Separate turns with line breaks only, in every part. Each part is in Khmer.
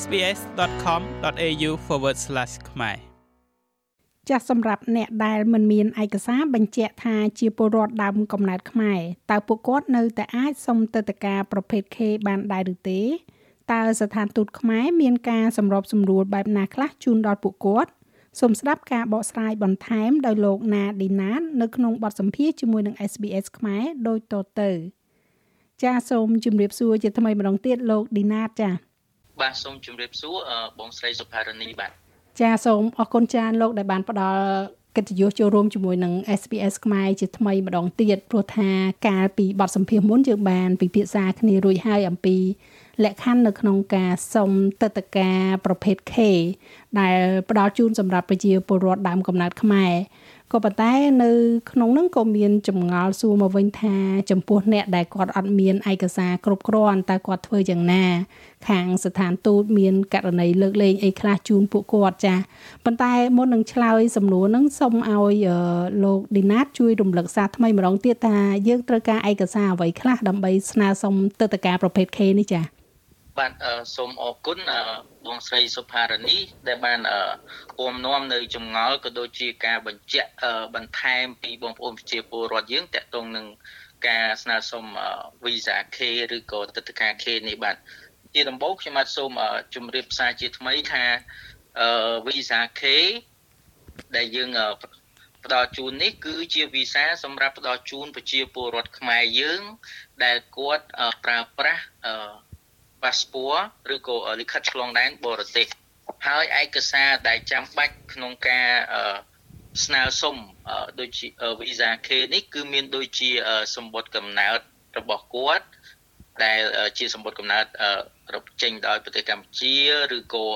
sbs.com.au/ ខ្មែរ
ចាស់សម្រាប់អ្នកដែលមិនមានឯកសារបញ្ជាក់ថាជាពលរដ្ឋដើមកំណើតខ្មែរតើពួកគាត់នៅតែអាចសុំទៅតការប្រភេទ K បានដែរឬទេតើស្ថានទូតខ្មែរមានការសម្របសម្រួលបែបណាខ្លះជូនដល់ពួកគាត់សូមស្ដាប់ការបកស្រាយបន្ថែមដោយលោកណាឌីណាតនៅក្នុងបទសម្ភាសន៍ជាមួយនឹង SBS ខ្មែរដូចតទៅចាសសូមជម្រាបសួរជាថ្មីម្ដងទៀតលោកឌីណាតចា៎
បាទសូមជម្រាបសួរបងស្រីសុផារនីបាទ
ចាសសូមអរគុណចាលោកដែលបានផ្ដល់កិត្តិយសចូលរួមជាមួយនឹង SPS ខ្មែរជាថ្មីម្ដងទៀតព្រោះថាកាលពីបទសម្ភាសន៍មុនយើងបានពិភាក្សាគ្នារួចហើយអំពីលក្ខខណ្ឌនៅក្នុងការសុំទឹកតការប្រភេទ K ដែលផ្ដល់ជូនសម្រាប់ប្រជាពលរដ្ឋដើមកំណើតខ្មែរក៏ប៉ុន្តែនៅក្នុងនោះក៏មានចម្ងល់សួរមកវិញថាចំពោះអ្នកដែលគាត់អត់មានឯកសារគ្រប់គ្រាន់តើគាត់ធ្វើយ៉ាងណា ខាងស្ថានទូតមានករណីលើកលែងអីខ្លះជូនពួកគាត់ចាប៉ុន្តែមុននឹងឆ្លើយសំណួរហ្នឹងសូមឲ្យលោកឌីណាតជួយរំលឹកសារថ្មីម្ដងទៀតថាយើងត្រូវការឯកសារអ្វីខ្លះដើម្បីស្នើសុំទឹកតការប្រភេទ K នេះចា
បាទសូមអរគុណបងស្រីសុផារនីដែលបានពំនាំនៅចម្ងល់ក៏ដូចជាការបញ្ជាក់បន្ថែមពីបងប្អូនប្រជាពលរដ្ឋយើងតកតងនឹងការស្នើសុំវីសា K ឬក៏ទឹកតការ K នេះបាទជាដំបូងខ្ញុំបាទសូមជម្រាបសារជាថ្មីថាវីសា K ដែលយើងផ្ដល់ជូននេះគឺជាវីសាសម្រាប់ផ្ដល់ជូនប្រជាពលរដ្ឋខ្មែរយើង ដែលគាត់ប្រើប្រាស់ ប៉ាសពតឬក៏លិខិតឆ្លងដែនបរទេសហើយឯកសារដែលចាំបាច់ក្នុងការស្នើសុំដូចជាវីសា K នេះគឺមានដូចជាសម្បត្តិកំណើតរបស់គាត់ដែលជាសម្បត្តិកំណើតរកចេញដោយប្រទេសកម្ពុជាឬក៏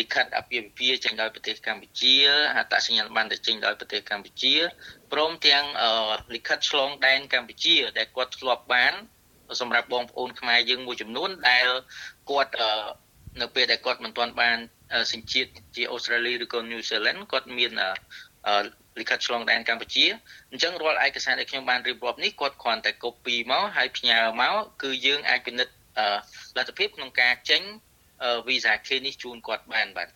លិខិតអភិវិភាចេញដោយប្រទេសកម្ពុជាអត្តសញ្ញាណប័ណ្ណដែលចេញដោយប្រទេសកម្ពុជាព្រមទាំងលិខិតឆ្លងដែនកម្ពុជា ដែលគាត់ធ្លាប់បាន សម្រាប់បងប្អូនខ្មែរយើងមួយចំនួនដែលគាត់នៅពេលដែលគាត់មិនទាន់បានសញ្ជាតិជាអូស្ត្រាលីឬក៏ញូហ្សេឡង់គាត់មានលិខិតឆ្លងដែនកម្ពុជាអញ្ចឹងរាល់ឯកសារដែលខ្ញុំបានរៀបរាប់នេះគាត់គ្រាន់តែ copy មកហើយផ្ញើមកគឺយើងអាចពិនិត្យលទ្ធភាពក្នុងការចេញ visa K នេះជូនគាត់បានបាទ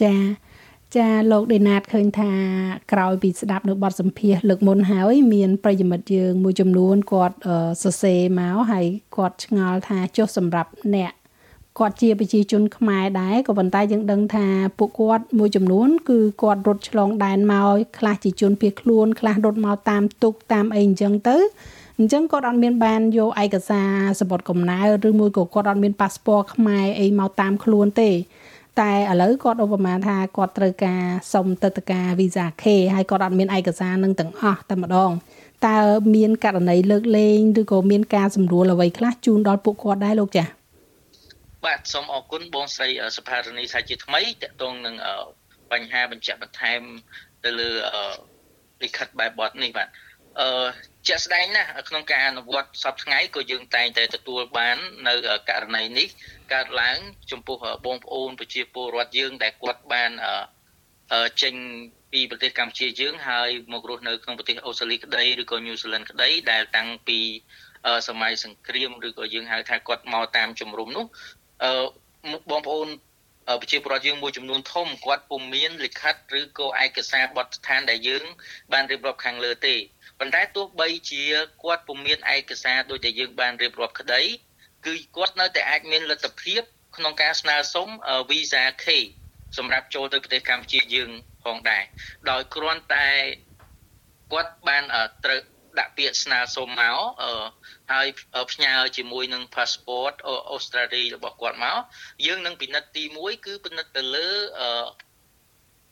ចា៎ ចាលោកដេណាតឃើញថាក្រោយពីស្ដាប់នៅបទសម្ភាសលើកមុនហើយ មានប្រិយមិត្តយើងមួយចំនួនគាត់សរសេរមកហើយគាត់ឆ្ងល់ថាចុះសម្រាប់អ្នកគាត់ជាប្រជាជនខ្មែរដែរក៏ប៉ុន្តែយើងដឹងថាពួកគាត់មួយចំនួន គឺគាត់រត់ឆ្លងដែនមកខ្លះជាជនភៀសខ្លួនខ្លះរត់មកតាមទុកតាមអីអញ្ចឹងទៅអញ្ចឹងគាត់អត់មានបានយកឯកសារសម្បត្តិកំណើតឬមួយក៏គាត់អត់មានប៉ាសពតខ្មែរអីមកតាមខ្លួនទេ តែឥឡូវគាត់ឧបមាថាគាត់ត្រូវការសុំទឹកតការ Visa K ហើយគាត់អត់មានឯកសារនឹងទាំងអស់តែម្ដងតើមានករណីលើកលែងឬក៏មានការសម្រួលអ្វីខ្លះជូនដល់ពួកគាត់ដែរលោកចា៎
បាទសូមអរគុណបងស្រីសុផារនីថាជាថ្មីតកតងនឹងបញ្ហាបញ្ជាក់បន្ថែមទៅលើលិខិតបែបបទនេះបាទ អឺជាក់ស្ដែងណាស់ក្នុងការអនុវត្តសពថ្ងៃក៏យើងតែងតែទទួលបាននៅករណីនេះកើតឡើងចំពោះបងប្អូនប្រជាពលរដ្ឋយើងដែលគាត់បានចេញពីប្រទេសកម្ពុជាយើងហើយមករស់នៅក្នុងប្រទេសអូស្ត្រាលីក្តីឬក៏ញូហ្សេឡង់ក្តីដែលតាំងពីសម័យសង្គ្រាមឬក៏យើងហៅថាគាត់មកតាមជំរំនោះអឺបងប្អូន ប្រជាពលរដ្ឋយើងមួយចំនួនធំគាត់ពុំមានលិខិតឬក៏ឯកសារបទដ្ឋានដែលយើង បានរៀបរាប់ខាងលើទេប៉ុន្តែទោះបីជាគាត់ពុំមានឯកសារដូចដែលយើងបានរៀបរាប់ក្តី គឺគាត់នៅតែអាចមានលទ្ធភាព ក្នុងការស្នើសុំ Visa K សម្រាប់ចូលទៅប្រទេសកម្ពុជាយើងផងដែរដោយគ្រាន់តែគាត់បានត្រូវ ដាក់ពាក្យស្នើសុំមកហើយផ្ញើជាមួយនឹង passport អូស្ត្រាលីរបស់គាត់មកយើងនឹងពិនិត្យទី1គឺពិនិត្យទៅលើ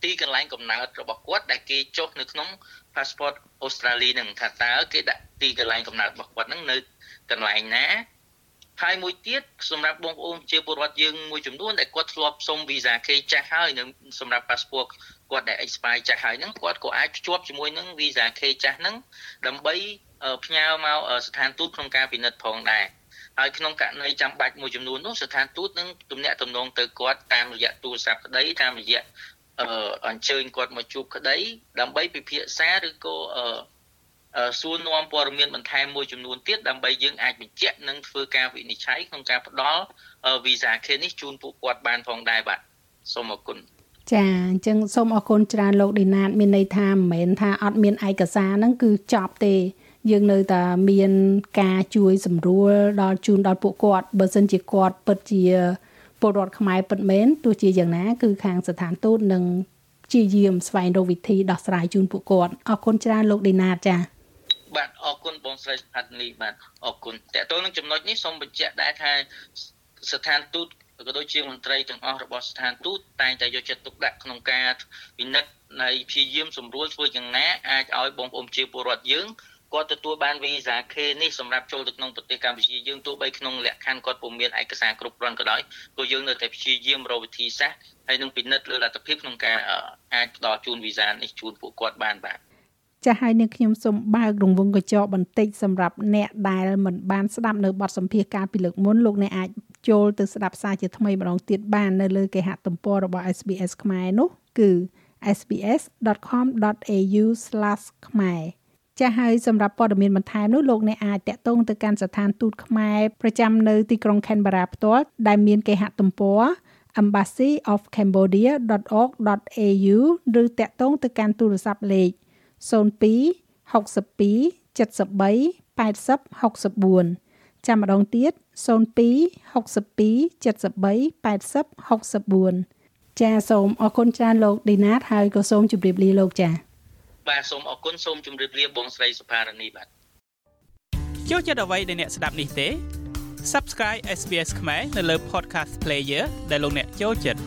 ទីកន្លែងកំណើតរបស់គាត់ដែលគេចុះនៅក្នុង passport អូស្ត្រាលីនឹងថាតើគេដាក់ទីកន្លែងកំណើតរបស់គាត់នឹងនៅកន្លែងណា ហើយមួយទៀតសម្រាប់បងប្អូនជាពលរដ្ឋយើងមួយចំនួនដែលគាត់ធ្លាប់សុំវីសា K ចាស់ហើយនឹងសម្រាប់ passport គាត់ដែល expire ចាស់ហើយហ្នឹងគាត់ក៏អាចភ្ជាប់ជាមួយនឹងវីសា K ចាស់ហ្នឹងដើម្បីផ្ញើមកស្ថានទូតក្នុងការពិនិត្យផងដែរហើយក្នុងករណីចាំបាច់មួយចំនួននោះស្ថានទូតនឹងទំនាក់ទំនងទៅគាត់តាមរយៈទូរស័ព្ទក្តីតាមរយៈអញ្ជើញគាត់មកជួបក្តីដើម្បីពិភាក្សាឬក៏ សួរនាំព័ត៌មានបន្ថែមមួយចំនួនទៀតដើម្បីយើងអាចបញ្ជាក់និងធ្វើការវិនិច្ឆ័យក្នុងការផ្ដល់វីសា K នេះជូនពួកគាត់បានផងដែរបាទសូមអរគុណ
ចាអញ្ចឹងសូមអរគុណច្រើនលោកឌីណាត មានន័យថាមិនមែនថាអត់មានឯកសារហ្នឹងគឺចប់ទេ យើងនៅតែមានការជួយសម្រួលដល់ជូនដល់ពួកគាត់បើសិនជាគាត់ពិតជាពលរដ្ឋខ្មែរពិតមែនទោះជាយ៉ាងណាគឺខាងស្ថានទូតនឹងព្យាយាមស្វែងរកវិធីដោះស្រាយជូនពួកគាត់អរគុណច្រើនលោកឌីណាតចា
បាទអរគុណបងស្រីផាត់នីបាទអរគុណតើតើនឹងចំណុចនេះសូមបញ្ជាក់ដែរថាស្ថានទូតក៏ដូចជាមន្ត្រីទាំងអស់របស់ស្ថានទូតតែងតែយកចិត្តទុកដាក់ក្នុងការពិនិត្យនៃព្យាយាមសម្រួលធ្វើយ៉ាងណាអាចឲ្យបងប្អូនជាពលរដ្ឋយើងគាត់ទទួលបានវីសា K នេះសម្រាប់ចូលទៅក្នុងប្រទេសកម្ពុជាយើងទោះបីក្នុងលក្ខខណ្ឌគាត់ពុំមានឯកសារគ្រប់គ្រាន់ក៏ដោយក៏យើងនៅតែព្យាយាមរកវិធីសាស្ត្រហើយនឹងពិនិត្យលើលទ្ធភាពក្នុងការអាចផ្ដល់ជូនវីសានេះជូនពួកគាត់បានបាទ
ចាស់ហើយនឹងខ្ញុំសូមបើករង្វង់កញ្ចក់បន្តិចសម្រាប់អ្នកដែលមិនបានស្ដាប់នៅបទសម្ភាសន៍កាលពីលើកមុនលោកអ្នកអាចចូលទៅស្ដាប់សារជាថ្មីម្ដងទៀតបាននៅលើគេហទំព័ររបស់ SBS ខ្មែរនោះគឺ sbs.com.au/ ខ្មែរចាស់ហើយសម្រាប់ព័ត៌មានបន្ថែមនោះលោកអ្នកអាចតាក់ទងទៅកាន់ស្ថានទូតខ្មែរប្រចាំនៅទីក្រុង Canberra ផ្ទាល់ដែលមានគេហទំព័រ embassy.of cambodia.org.au ឬតាក់ទងទៅកាន់ទូរស័ព្ទលេខ 02 62 73 80 64ចាំម្ដងទៀត02 62 73 80 64ចាសូមអរគុណច្រើនលោកឌីណាតហើយក៏សូមជម្រាបលាលោកចា
បាទសូមអរគុណសូមជម្រាបលាបងស្រីសុផារនីបាទ
ចូលចិត្តអ្វីដែលអ្នកស្ដាប់នេះទេ Subscribe SBS ខ្មែរនៅលើ Podcast Player ដែលលោកអ្នកចូលចិត្ត